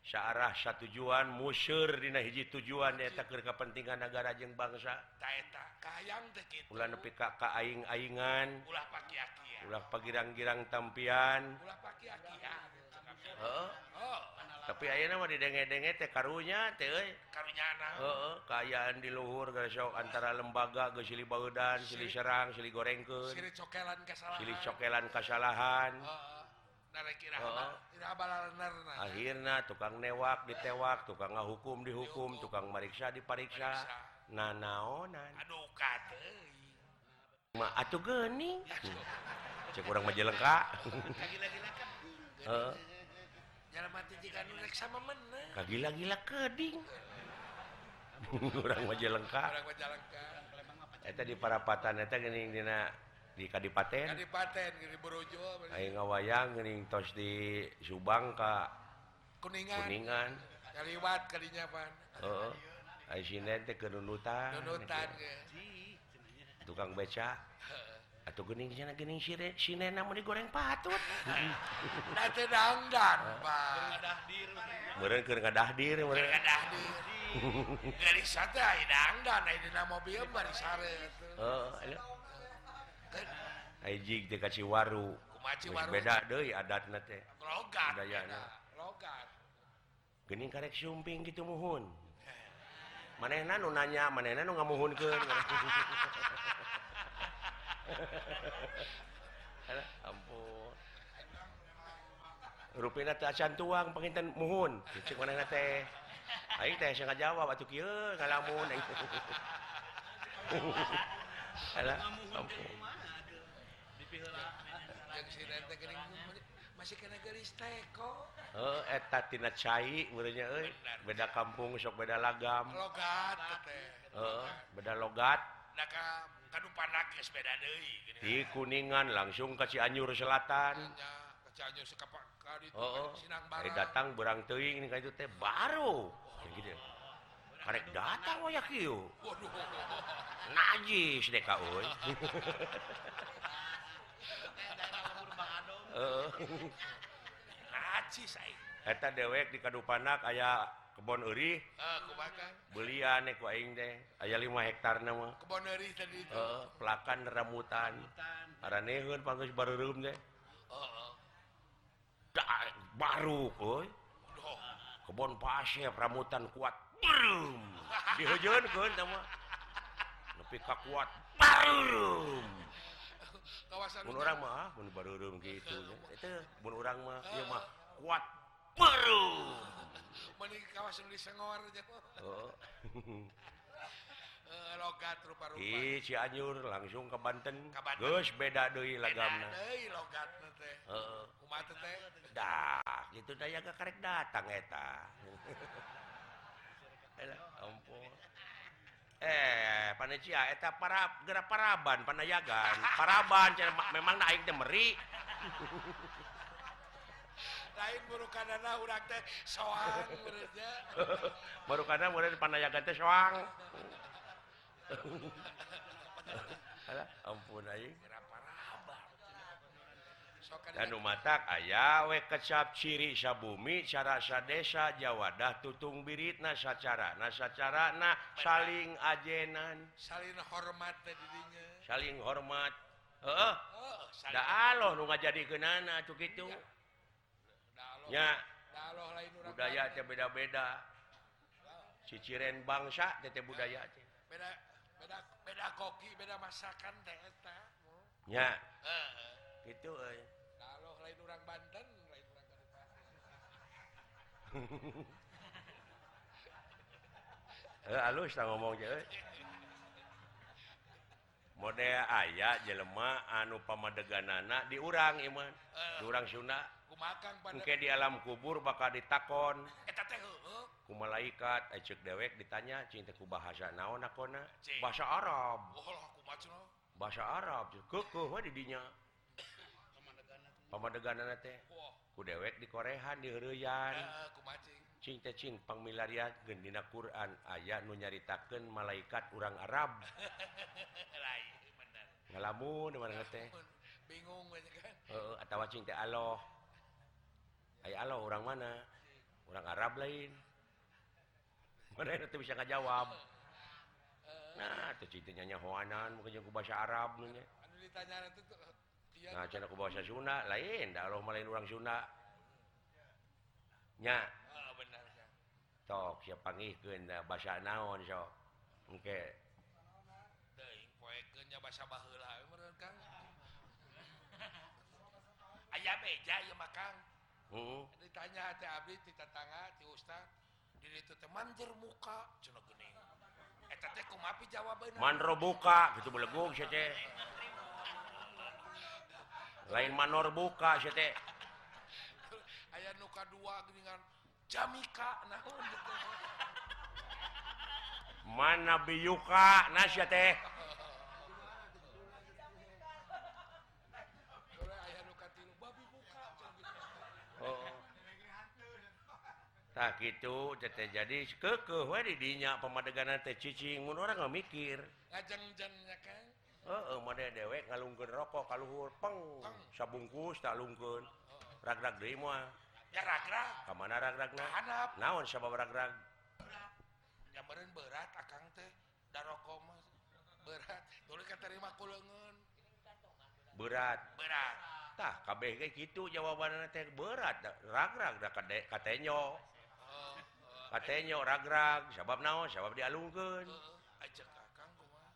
Speaker 3: Syarah
Speaker 1: satu tujuan musyur Dina hiji tujuan tak kepentingan negara jeng bangsa.
Speaker 3: PKing-aingan
Speaker 1: ulah pagirang-girang tampian. Tapi nama didenge-denge teh karunya kayaan di luhur Gesok antara lembaga gesili baeudan Sili Serang
Speaker 3: Sili goreng ke
Speaker 1: Sili cokelan
Speaker 3: kesalahan
Speaker 1: akhirnya tukang newak ditewak tukang hukum dihukum tukang meriksa dipariksa. Na naonan
Speaker 3: aduh
Speaker 1: geni hmm. cek
Speaker 3: kurang majalengka
Speaker 1: gila-gila keding
Speaker 3: kurang majalengka
Speaker 1: tadi parapatan eta geuning dina di Kadipaten.
Speaker 3: Kadipaten Giri Burujo
Speaker 1: Aing ngawayang geuning tos di Subang ka
Speaker 3: Kuningan.
Speaker 1: Kuningan.
Speaker 3: Kaliwat kadinya pan.
Speaker 1: Heeh. Uh, Aing sinden teh kenunutan.
Speaker 3: Kenunutan ge.
Speaker 1: Tukang beca. Atuh geuning cenah geuning sire sinen namun digoreng patut. [laughs]
Speaker 3: Da teh dangdan Pak Dahdir
Speaker 1: Meureun keur ngadahdir meureun.
Speaker 3: ngadahdir. [laughs] Geus sateuh dangdan aya dina mobil mah disareut
Speaker 1: Heeh aya.
Speaker 3: Kan
Speaker 1: Ai jig teh ka Ciwaru.
Speaker 3: kumaha Ciwaru.
Speaker 1: beda deui adatna teh.
Speaker 3: Logat.
Speaker 1: Budayana.
Speaker 3: beda. Logat.
Speaker 1: Geuning karek sumping kitu muhun. Manehna nu nanya, manehna nu ngamuhunkeun. Alah, ampun. Rupina teh acan tuang panginten muhun. Cek manehna teh. Aing teh sing ngajawab atuh kieu ngalamun aing. Alah, ampun.
Speaker 3: masih kena garis teko
Speaker 1: oh, eta tina cai murinya eh. beda kampung sok beda lagam.
Speaker 3: Logat
Speaker 1: oh, beda logat.
Speaker 3: Naka kadu panak ya sepeda deh
Speaker 1: di kuningan langsung ke Cianjur Selatan.
Speaker 3: Ya, ke Cianjur sekapak kadi oh, eh,
Speaker 1: oh.
Speaker 3: sinang
Speaker 1: barat.
Speaker 3: Hari
Speaker 1: datang berang teuing ini kayak itu teh baru. Oh. gitu karek datang wayak
Speaker 3: iyo
Speaker 1: najis deh
Speaker 3: kau [laughs]
Speaker 1: eta dewek di Kadupanak aya kebon
Speaker 3: Uri
Speaker 1: belian deh aya 5 hektar nama pelakan rambutan. Nehun panggus
Speaker 3: baru
Speaker 1: deh baru
Speaker 3: koy
Speaker 1: kebon pasir rambutan kuat brum dihujun teh mah. nepi kakuat brum
Speaker 3: kawasan
Speaker 1: mah gitu. orang mah eh. mah kuat
Speaker 3: baru [laughs] kawasan di Sengor
Speaker 1: oh. [laughs]
Speaker 3: e, logat rupa-rupa.
Speaker 1: Ih, Cianjur langsung ke Banten.
Speaker 3: Ke Banten.
Speaker 1: Geus beda deui lagamna.
Speaker 3: deui logatna teh
Speaker 1: heeh.
Speaker 3: Kumaha teh
Speaker 1: dah gitu daya gak karek datang eta. [laughs] Ampun. eh panitia eta para gerak paraban panayagan. Paraban cara memang naik meri. [laughs]
Speaker 3: lain buru kanana urang teh soang [laughs]
Speaker 1: baru kana mulai panayagan teh soang. [laughs] Ampun aing. mata ayawe kecap ciri sabumi carasa desa Jawadah tutung birit sacara na sacara na saling ajenan.
Speaker 3: Salin hormat tadinya
Speaker 1: saling hormat. Eh Allah lu nggak
Speaker 3: jadi
Speaker 1: kenana
Speaker 3: tuh gitu ya.
Speaker 1: Budaya teh beda-beda. Ciciren bangsa tete budaya teh.
Speaker 3: Beda beda beda koki beda masakan teh ya.
Speaker 1: Gitu eh Eh, halus ngomong eh. mode aya jelemah anu pamadegan anak diurang Iman kurang urang Sunda. Mungkin di alam kubur bakal ditakon. Ku malaikat eh, ecek dewek ditanya cintaku bahasa naon
Speaker 3: kona
Speaker 1: bahasa Arab. Bahasa Arab. Didinya. Pemadegan teh. ku dewek di
Speaker 3: cing
Speaker 1: pamiliarian pemilariat Gendina Quran. Ayat nyaritakeun malaikat urang Arab. [laughs] Ngalamun
Speaker 3: bingung
Speaker 1: atau cing teh Allah aya Allah orang mana? Orang Arab lain. [laughs] Mana itu bisa nggak jawab nah itu cintanya nyahoanan mungkin bahasa Arab
Speaker 3: anu ditanya itu
Speaker 1: ngacana ku bahasa Sunda lain da Allah malain urang Sunda nya.
Speaker 3: Oh, benar sia
Speaker 1: tok siap pangihkeun da basa naon sok engke.
Speaker 3: Teuing poekeun nya basa baheula we meureun Kang. [laughs] Aya beja ieu mah Kang.
Speaker 1: Heeh.
Speaker 3: Ditanya teh abdi ti tatangga ti ustad diri itu teman jermuka cenah geuning. Eta teh kumaha pi jawabeunna?
Speaker 1: Manro buka kitu belegung sia teh. lain Manor buka [laughs]
Speaker 3: aya nuka Jamika [laughs]
Speaker 1: mana biyuka nasya teh. Oh. Tak gitu jadi kekehnya pemadeganan teh cicing. Orang nggak mikir. dewek ngalungkeun rokok kalluhur peng sabungkus talungkeun rag-rag deui moal
Speaker 3: ya ragrag.
Speaker 1: ka mana rag-ragna
Speaker 3: hadap
Speaker 1: naon sabab rag-rag?
Speaker 3: Jambareun berat akang teh da rokok mah berat. Tuluy katerima ku leungeun
Speaker 1: berat.
Speaker 3: Berat.
Speaker 1: Tah kabeh ge kitu jawabanna teh berat rag-rag da kade katenyo. Katenyo rag-rag sabab naon? Sabab dialungkeun.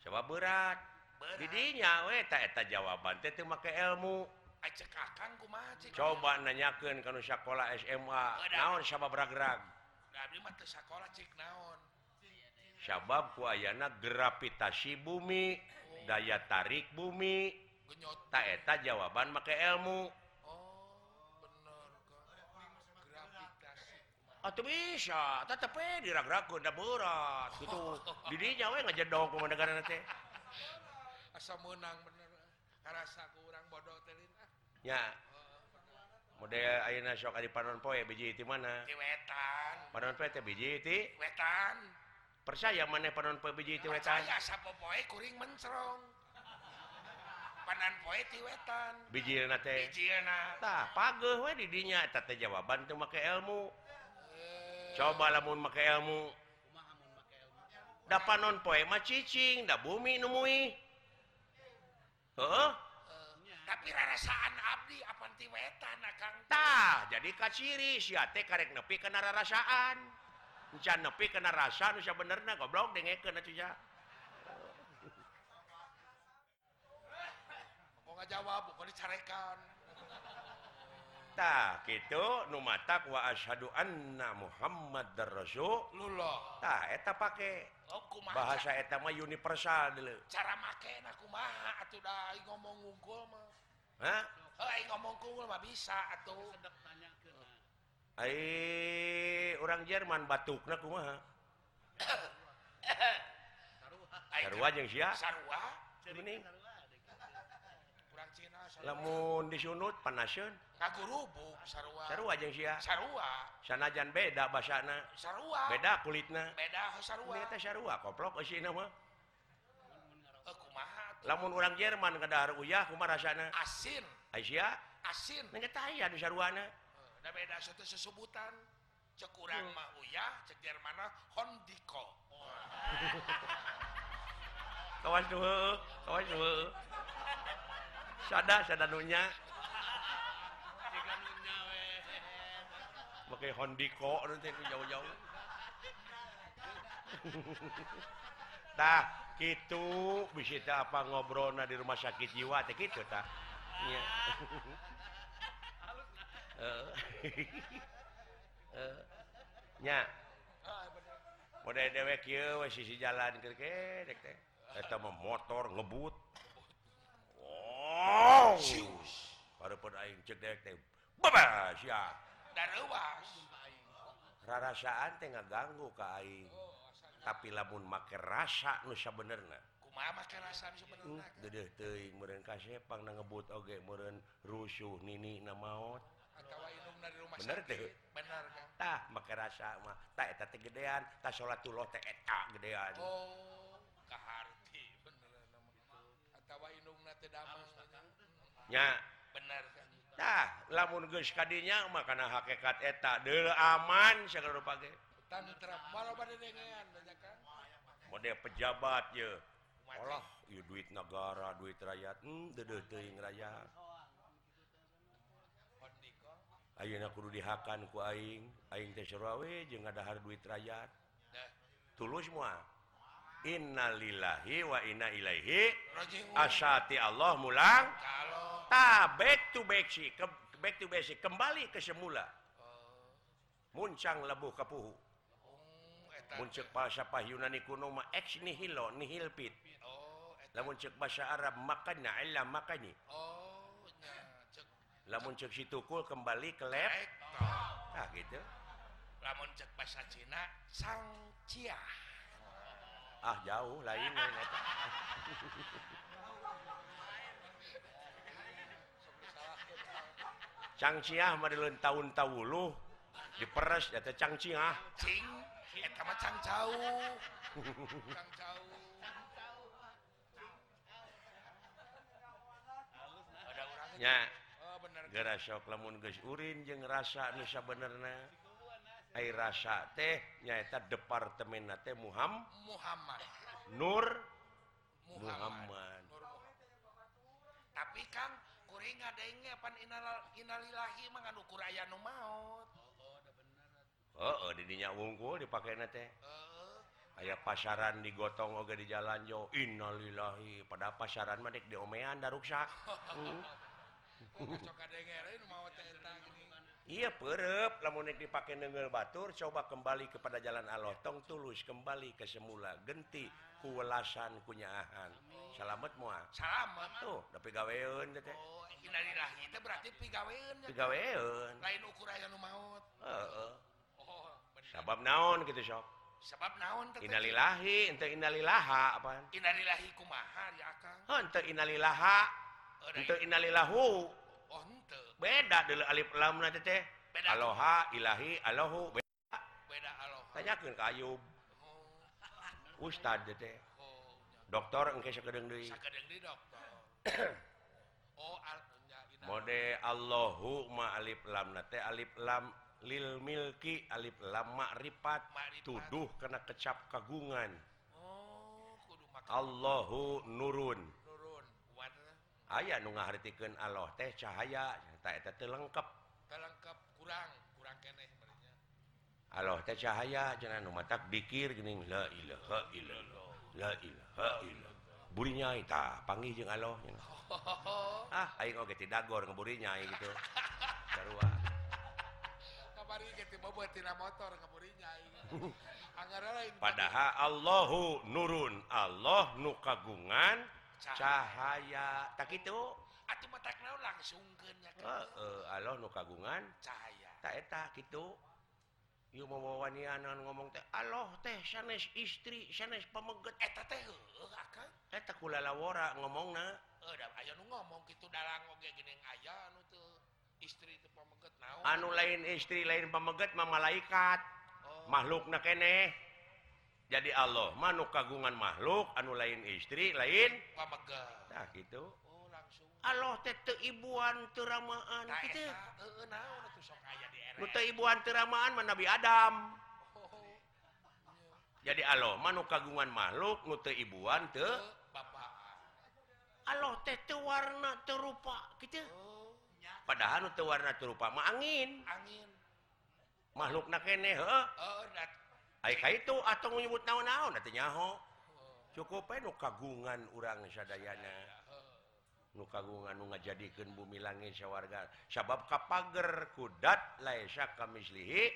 Speaker 1: Sabab berat.
Speaker 3: Berat.
Speaker 1: Di dinya we ta eta jawaban teh teu make ilmu.
Speaker 3: Ajak akang ah, kumaha cik?
Speaker 1: coba nanyakeun ka kanu sakola SMA naon sabab ragrag
Speaker 3: Da abdi mah teu sakola cik naon.
Speaker 1: sabab ku ayana gravitasi bumi oh. daya tarik bumi ta eta jawaban make ilmu
Speaker 3: Oh, bener kan. Gravitasi.
Speaker 1: atuh bisa tetep we dirag-ragkeun da berat gitu [laughs] di dinya we ngajedog ku negara teh
Speaker 3: asa menang bener eh. karasa kurang bodoh telin ah.
Speaker 1: nya oh. model ayeuna sok ari panon poe biji ti mana?
Speaker 3: Ti wetan.
Speaker 1: Panon poe teh biji ti?
Speaker 3: Wetan.
Speaker 1: Percaya mana panon poe biji ti wetan?
Speaker 3: Percaya sapo poe kuring mencrong panon poe ti wetan.
Speaker 1: Biji na teh?
Speaker 3: Bijina
Speaker 1: tah pageuh we di dinya. Eta teh jawaban teu make ilmu.
Speaker 3: Eh.
Speaker 1: Coba lamun make ilmu? Da panon poe mah cicing da bumi numui. huh?
Speaker 3: Eh, tapi rasaan Abdi
Speaker 1: apatitantah jadi kaciri si karek nepi kena rasaan hujan nepi kena rasa Nusa bener goblok
Speaker 3: denge jawab dicarekan.
Speaker 1: tah gitu. Nu matak wa asyhadu anna Muhammad
Speaker 3: Rasulullah
Speaker 1: tah eta pake.
Speaker 3: Oh,
Speaker 1: bahasa eta mah universal dulu
Speaker 3: cara make na kumaha atuh da ngomong unggul mah.
Speaker 1: Hah?
Speaker 3: Hei ngomong unggul mah bisa atuh.
Speaker 1: Sedek nanya ke Ai orang Jerman batukna kumaha Sarua jeung sia?
Speaker 3: Sarua?
Speaker 1: Mending.
Speaker 3: Kurang Cina
Speaker 1: Lamun disunut
Speaker 3: panaseun.
Speaker 1: sanajan beda basana.
Speaker 3: Sarua.
Speaker 1: Beda kulitna.
Speaker 3: E,
Speaker 1: Lamun orang Jerman ke uyah rasana?
Speaker 3: Asin.
Speaker 1: Asia
Speaker 3: asin. E, beda satu sesubutan. Cekurang hmm. mah uyah cek Jermana Hondiko. [laughs]
Speaker 1: Kawan dulu kawan dulu sada sada nunya. pakai Hondiko jauh-jauh. Dah gitu. Teh apa ngobrolna di rumah sakit jiwa teh gitu tak ya. uh, uh, nya. Model dewek kieu we sisi jalan keur kedek teh. Eta mah motor ngebut. Wow.
Speaker 3: Sius.
Speaker 1: pada aing cek dek teh. Babas ya. rarasaan tengah ganggu Ka
Speaker 3: oh,
Speaker 1: tapi labun make rasa nusa bener ngebut oge rusuh Nini na
Speaker 3: rumah
Speaker 1: bener tah make rasa mah tak eta teh gedean tah salatullah teh eta gedean.
Speaker 3: Oh kaharti bener atawa indungna teh damang
Speaker 1: nya.
Speaker 3: Bener
Speaker 1: Tah, lamun geus kadinya mah kana hakikat eta deul aman sagala rupa ge.
Speaker 3: Tantra maloba dedengan sagara page.
Speaker 1: Mode pejabat ye. Olah, ieu duit negara, duit rakyat, hmm, deudeuh teuing rakyat. Ayeuna kudu dihakan ku aing, aing teh surawe jeung ngadahar duit rakyat. Tulus moal. Innalillahi wa inna Ilaihi asati Allah mulang ta back to back ke back to basic kembali ke semula.
Speaker 3: Oh.
Speaker 1: Muncang
Speaker 3: lebu kepuhu
Speaker 1: oh, muncak bahasa Yunani kuno ma ex nihilo nihil pit
Speaker 3: oh,
Speaker 1: lamun cek bahasa Arab makanya illa makanya.
Speaker 3: Oh,
Speaker 1: lamun cek. Situkul kembali ke lab. Nah gitu.
Speaker 3: Lamun cek bahasa Cina sang ciah
Speaker 1: ah jauh lain cangciah Madelun tahun tawulu diperes data cangciah
Speaker 3: cing eta mah cangcau cangcau
Speaker 1: nya
Speaker 3: oh bener
Speaker 1: geus sok lamun geus urin jeung rasa nu sabenerna air rasa teh nyaeta departemen teh Muhammad
Speaker 3: Muhammad
Speaker 1: Nur
Speaker 3: Muhammad,
Speaker 1: Muhammad.
Speaker 3: Nur Muhammad. tapi Kang kuring ngadenge pan inal, inalilahi menganukur ayah nu maut
Speaker 1: Oh, oh didinya wungkul dipakai nate.
Speaker 3: Uh,
Speaker 1: aya pasaran digotong oge di jalan jo. Innalillahi. Pada pasaran mah dek diomean
Speaker 3: daruksak. Oh, uh. oh,
Speaker 1: ia perep. Lamunik dipakai neungeul Batur coba kembali kepada jalan Alotong tulus kembali ke semula. Genti kuwelasan kunyaahan salamet mua.
Speaker 3: Salamet.
Speaker 1: Tuh udah teh teh.
Speaker 3: oh innalillah teh berarti pegaweun
Speaker 1: pegaweun
Speaker 3: lain ukuran maut.
Speaker 1: Heeh.
Speaker 3: Oh
Speaker 1: sebab naon gitu sok?
Speaker 3: Sebab naon teh
Speaker 1: innalillahi ente innalillaha apaan?
Speaker 3: Innalillahi kumaha ya akang
Speaker 1: henteu innalillaha. Henteu innalillahu. beda dulu Alif lam teh
Speaker 3: beda
Speaker 1: aloha ilahi alohu beda.
Speaker 3: Beda aloha.
Speaker 1: Tanyakeun ka Ayub.
Speaker 3: Oh.
Speaker 1: ustad teh
Speaker 3: oh,
Speaker 1: dokter engke sakedeung deui.
Speaker 3: Sakedeung deui dokter [clears throat] oh al
Speaker 1: mode Allahu ma alif lam teh alif lam lil milki alif lam
Speaker 3: ma'rifat.
Speaker 1: Tuduh kena kecap kagungan.
Speaker 3: Oh kudu
Speaker 1: Allahu nurun.
Speaker 3: Nurun.
Speaker 1: Aya nu ngahartikeun Allah teh cahaya. tete lengkap
Speaker 3: lengkap kurang kurang keeh
Speaker 1: Allah teh cahaya jangan matak pikir geuning la ilaha illallah la ilaha illallah buri nyai tah panggil jeung Allah
Speaker 3: oh.
Speaker 1: ah aing oge ti dagor ngeburi nyai gitu. Sarua. [laughs]
Speaker 3: Kabari ge ti boboh tina motor ngeburi nyai. [laughs] Anggar lain.
Speaker 1: Padahal Allahu nurun Allah nu kagungan cahaya. tak kitu
Speaker 3: atuh mah tak naon langsungkeun nya kan
Speaker 1: eh, Allah nu kagungan.
Speaker 3: Cahaya.
Speaker 1: Tak eta kitu. Ieu mawawanianan ngomong teh Allah teh sanes istri sanes pameget
Speaker 3: eta teh heueuh akang
Speaker 1: eta kulalawara ngomongna.
Speaker 3: Eh aya nu ngomong kitu dalang oge geneng aya anu teu istri teu pameget naon?
Speaker 1: Anu lain istri lain pameget mah malaikat.
Speaker 3: Oh,
Speaker 1: makhlukna keneh jadi Allah mah nu kagungan makhluk anu lain istri lain
Speaker 3: pameget
Speaker 1: nah gitu Allah ibuan teramaan ibuan teramaan Nabi Adam. Jadi Allah manu kagungan makhluk nute ibuan
Speaker 3: te
Speaker 1: Allah teh warna terupa
Speaker 3: gitu
Speaker 1: padahal nute warna terupa mah angin.
Speaker 3: Angin. Makhluk
Speaker 1: nakene he itu atau nyebut naon-naon atuh nyaho. Cukup kagungan urang sadayana. kagungan nu ngajadikeun bumi langit sawarga sabab kapager kudat laisa kamislihi.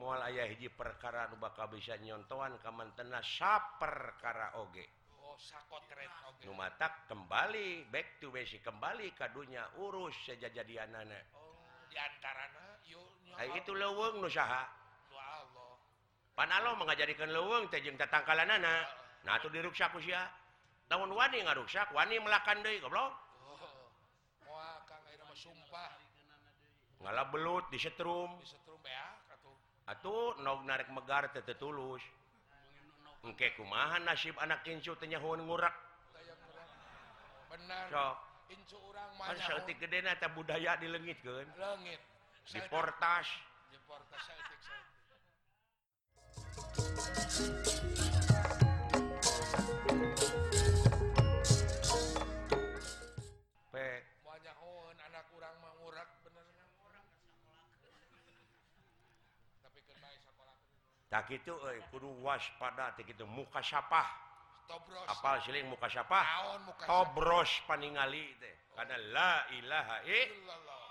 Speaker 1: Moal aya hiji perkara nu bakal bisa nyontohan ka mantena saperkara
Speaker 3: oh, oge.
Speaker 1: Nu matak kembali back to basic kembali ka dunya urus sejajadianana.
Speaker 3: Oh, di antarana yuk
Speaker 1: itu leuweung nu saha.
Speaker 3: Allah.
Speaker 1: Panalo mangajadikeun leuweung teh jeung tatangkalanana. Nah atuh diruksa ku sia. namun Wani ngaruksak Wani melakan deui goblok.
Speaker 3: Oh,
Speaker 1: Ngalah belut
Speaker 3: di setrum. Atuh.
Speaker 1: Atuh nog narik megar tete tulus engke kumaha nasib anak incu teh huan ngurak.
Speaker 3: Benar
Speaker 1: so,
Speaker 3: incu orang
Speaker 1: mana saeutik gedena teh budaya dileungitkeun
Speaker 3: leungit
Speaker 1: di portas.
Speaker 3: Di portas saeutik saeutik.
Speaker 1: gitu eh, kudu waspada teh gitu muka sapah.
Speaker 3: Tobros.
Speaker 1: Apal siling muka sapah?
Speaker 3: Taon muka.
Speaker 1: tobros paningali teh karena la ilaha
Speaker 3: illallah.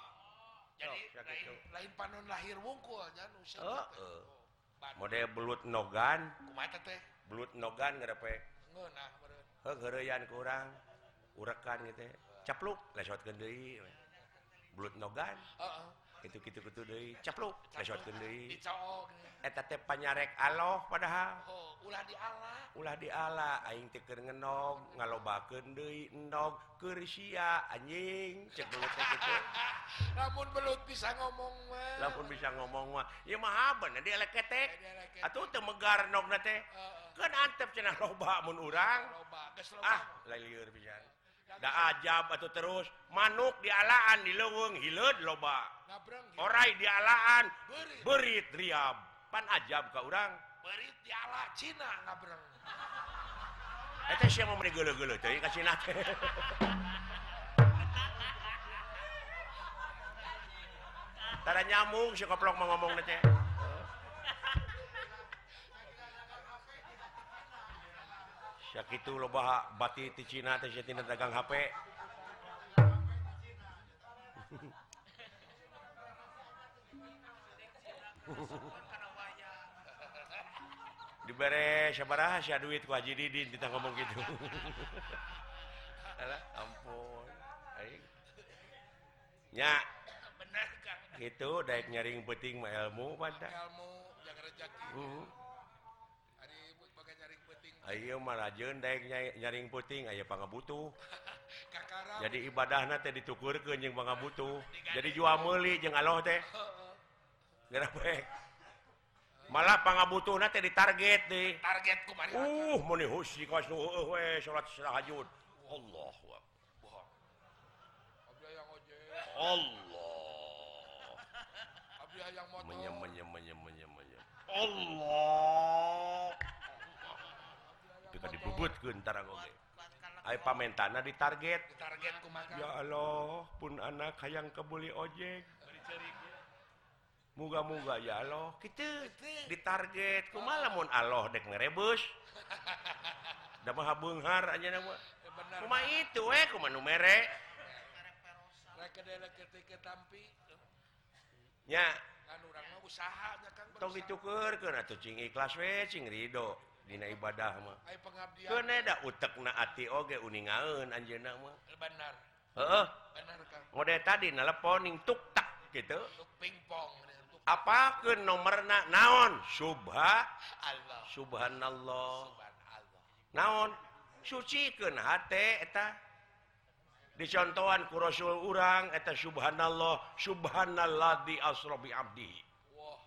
Speaker 3: Jadi
Speaker 1: oh,
Speaker 3: lain, lain panon lahir wungkul jangan usah
Speaker 1: Heeh. model belut nogan.
Speaker 3: Kumaha teh
Speaker 1: belut nogan
Speaker 3: nggak dapet
Speaker 1: ngenah hegereyan kurang urekan gitu capluk lesot deui belut nogan. Uh
Speaker 3: -uh.
Speaker 1: gitu-gitu teh panyarek Allah padahal.
Speaker 3: Oh, ulah di
Speaker 1: ulah di aing aing keur ngenog ngalobakeun deui endog keur sia anjing. Cek belut kitu. [laughs]
Speaker 3: Lamun belut bisa ngomong mah.
Speaker 1: Lamun bisa ngomong mah. Ieu mah bener dia eleketek ketek atuh teu megar nogna teh. Kan antep cenah loba mun urang.
Speaker 3: Loba geus loba.
Speaker 1: Ah lelieur pisan. Da ajab atuh terus. Manuk di alaan di leuweung hileud loba. orai dialaan. Berit Riab pan ajab ke orang
Speaker 3: berit diala Cina ngabreng
Speaker 1: eta eh, sih mau meni gelo-gelo teh ka Cina [laughs] Tara nyamuk si koplok mau ngomong teh. Sakitu itu loba bati ti Cina teh si tina dagang HP [laughs] diberre sia duit waji Didin kita ngomong gitu. [laughs]
Speaker 3: Ampunnya
Speaker 1: itu daek nyaring peting ilmu pada
Speaker 3: mm-hmm. uh.
Speaker 1: Ayo marajun Daik nyaring puting Ayo pang
Speaker 3: butuh [laughs]
Speaker 1: jadi ibadah nanti ditukur ke yang bang butuh jadi jual meli jeung Allah teh. malah pangabutuh nanti di target nih
Speaker 3: target
Speaker 1: uh meni husi kas nu heueuh we salat tahajud Allah
Speaker 3: Allah
Speaker 1: menyem menyem menyem menyem menyem Allah ketika dibubut ke antara gue Ay pamentana di
Speaker 3: target. Di target kumaha?
Speaker 1: Ya Allah, pun anak hayang kebuli ojek. Cari muga-muga ya Allah kita ditarget ke malamun Allah dek ngerebus [laughs] da maha benghar aja nama Kumaha itu eh
Speaker 3: cuma numere ya usaha
Speaker 1: tong dicukur kena tuh cing ikhlas we cing rido. Dina ibadah mah.
Speaker 3: Kena
Speaker 1: eh, da utek na ati oge uningaeun anjeunna mah.
Speaker 3: Benar.
Speaker 1: Heeh.
Speaker 3: Benar kang.
Speaker 1: Mode tadi neleponing tuk tak gitu.
Speaker 3: Pingpong
Speaker 1: apa ke nomor na naon? Subha
Speaker 3: Allah
Speaker 1: Subhanallah,
Speaker 3: Subhanallah.
Speaker 1: naon? Suci keeta dicontohan ku Rasul urang eta Subhanallah. Subhanallah di asrobi Abdi
Speaker 3: wow,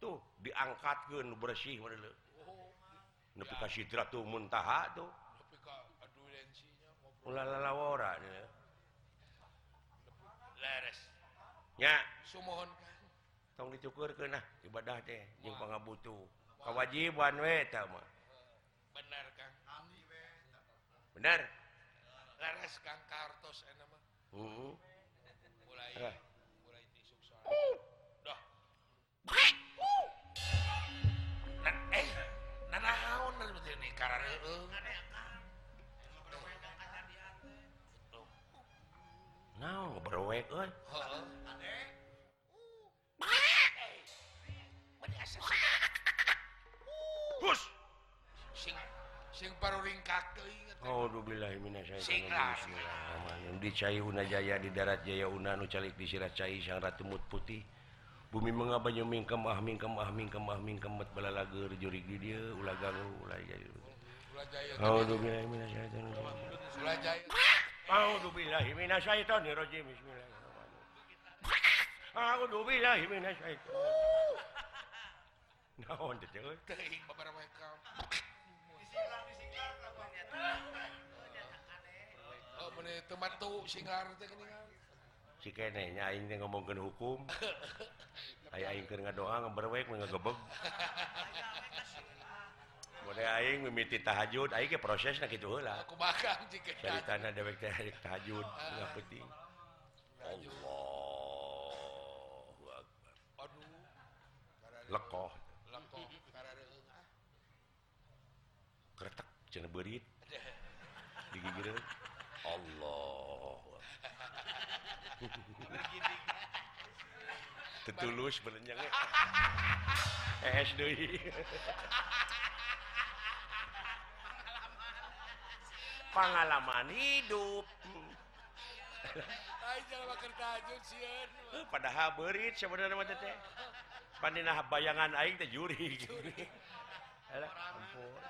Speaker 1: tuh
Speaker 3: diangkat
Speaker 1: ke bersih sidratul muntaha tuh.
Speaker 3: Ya
Speaker 1: tong dicukur ke nah ibadah teh jeung pangabutuh. Kawajiban we eta mah.
Speaker 3: Bener Kang.
Speaker 1: Bener
Speaker 3: laras Kang kartos eta eh, mah
Speaker 1: heeh.
Speaker 3: Mulai mulai tisuk soal. Dah. Nah eh nanahaun betul nih karareueung
Speaker 1: naon berwek euy.
Speaker 3: Heeh.
Speaker 1: Oh, jaya di darat Jaya Unanu calik di sirat cair sang Ratu Mut putih. Bumi mengabanya mingkem ah mingkem ah mingkem ah mingkem met bala lager juri dia ulah galu ulah jaya.
Speaker 3: A'udzubillahi
Speaker 1: oh, minasyaitonir rajim.
Speaker 3: A'udzubillahi
Speaker 1: oh, minasyaitonir rajim. Bismillahirrahmanirrahim. A'udzubillahi minasyaitonir. naon
Speaker 3: teuing beberapa ikam oh mene teu matu singar teh geuningan
Speaker 1: si kene nya aing teh ngomongkeun hukum. [laughs] Aya aing keur ngadoa ngaberwek ngagebeg Mode aing mimiti tahajud aing ge prosesna kitu heula.
Speaker 3: Kumaha jikeun
Speaker 1: caritana dewek teh hari tahajud nya penting.
Speaker 3: Allah
Speaker 1: lekoh. berit [laughs] digigir Allah. Tetulus berenjang [laughs] es deui. Pengalaman hidup. Padahal berit sebenarnya mah teh pandinah bayangan aing teh juri. Ampun.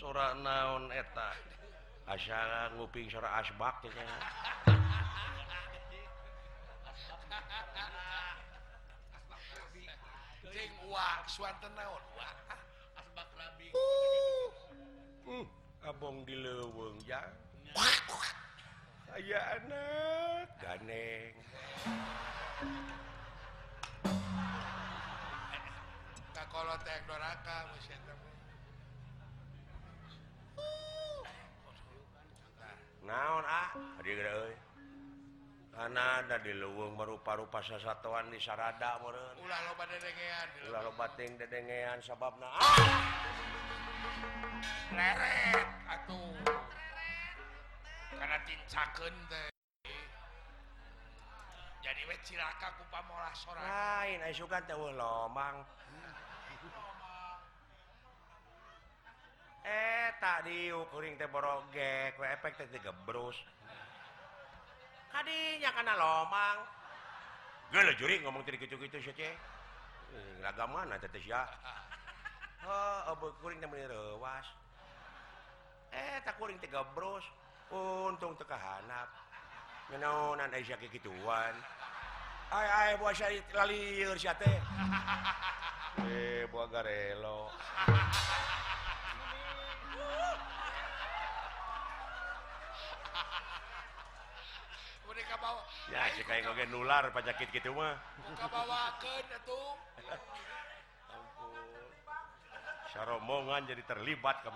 Speaker 1: sorak naon eta? Asa nguping sora asbak teh.
Speaker 3: Cing uak suanten naon? Uak asbak rabi.
Speaker 1: Eh abong di leuweung jang aya anak
Speaker 3: ganeng. Ka kolot ektoraka mah.
Speaker 1: naon ah? karena ada di luwung merupa-rupa sesatuan di sarada meureun.
Speaker 3: Ulah loba dedengean.
Speaker 1: Sabab na
Speaker 3: leret atuh. Karena tincakeun teh. Jadi we cilaka ku pamolah sorangan
Speaker 1: lain asukan teh lombang. eh teh teboroge we efek teh digebrus. Kadinya kana lomang. Gue juri ngomong tadi gitu-gitu sih cek raga hmm, mana teh teh sia? Oh abu kuring temen rewas eh tak kuring teh gebrus. Untung teka Ngenaonan ngenaunan Aisyah kegituan ay ay buah sia lalieur sia teh. Eh buah garelo. [laughs] nular panyakit gitu mah rombongan jadi terlibat [laughs]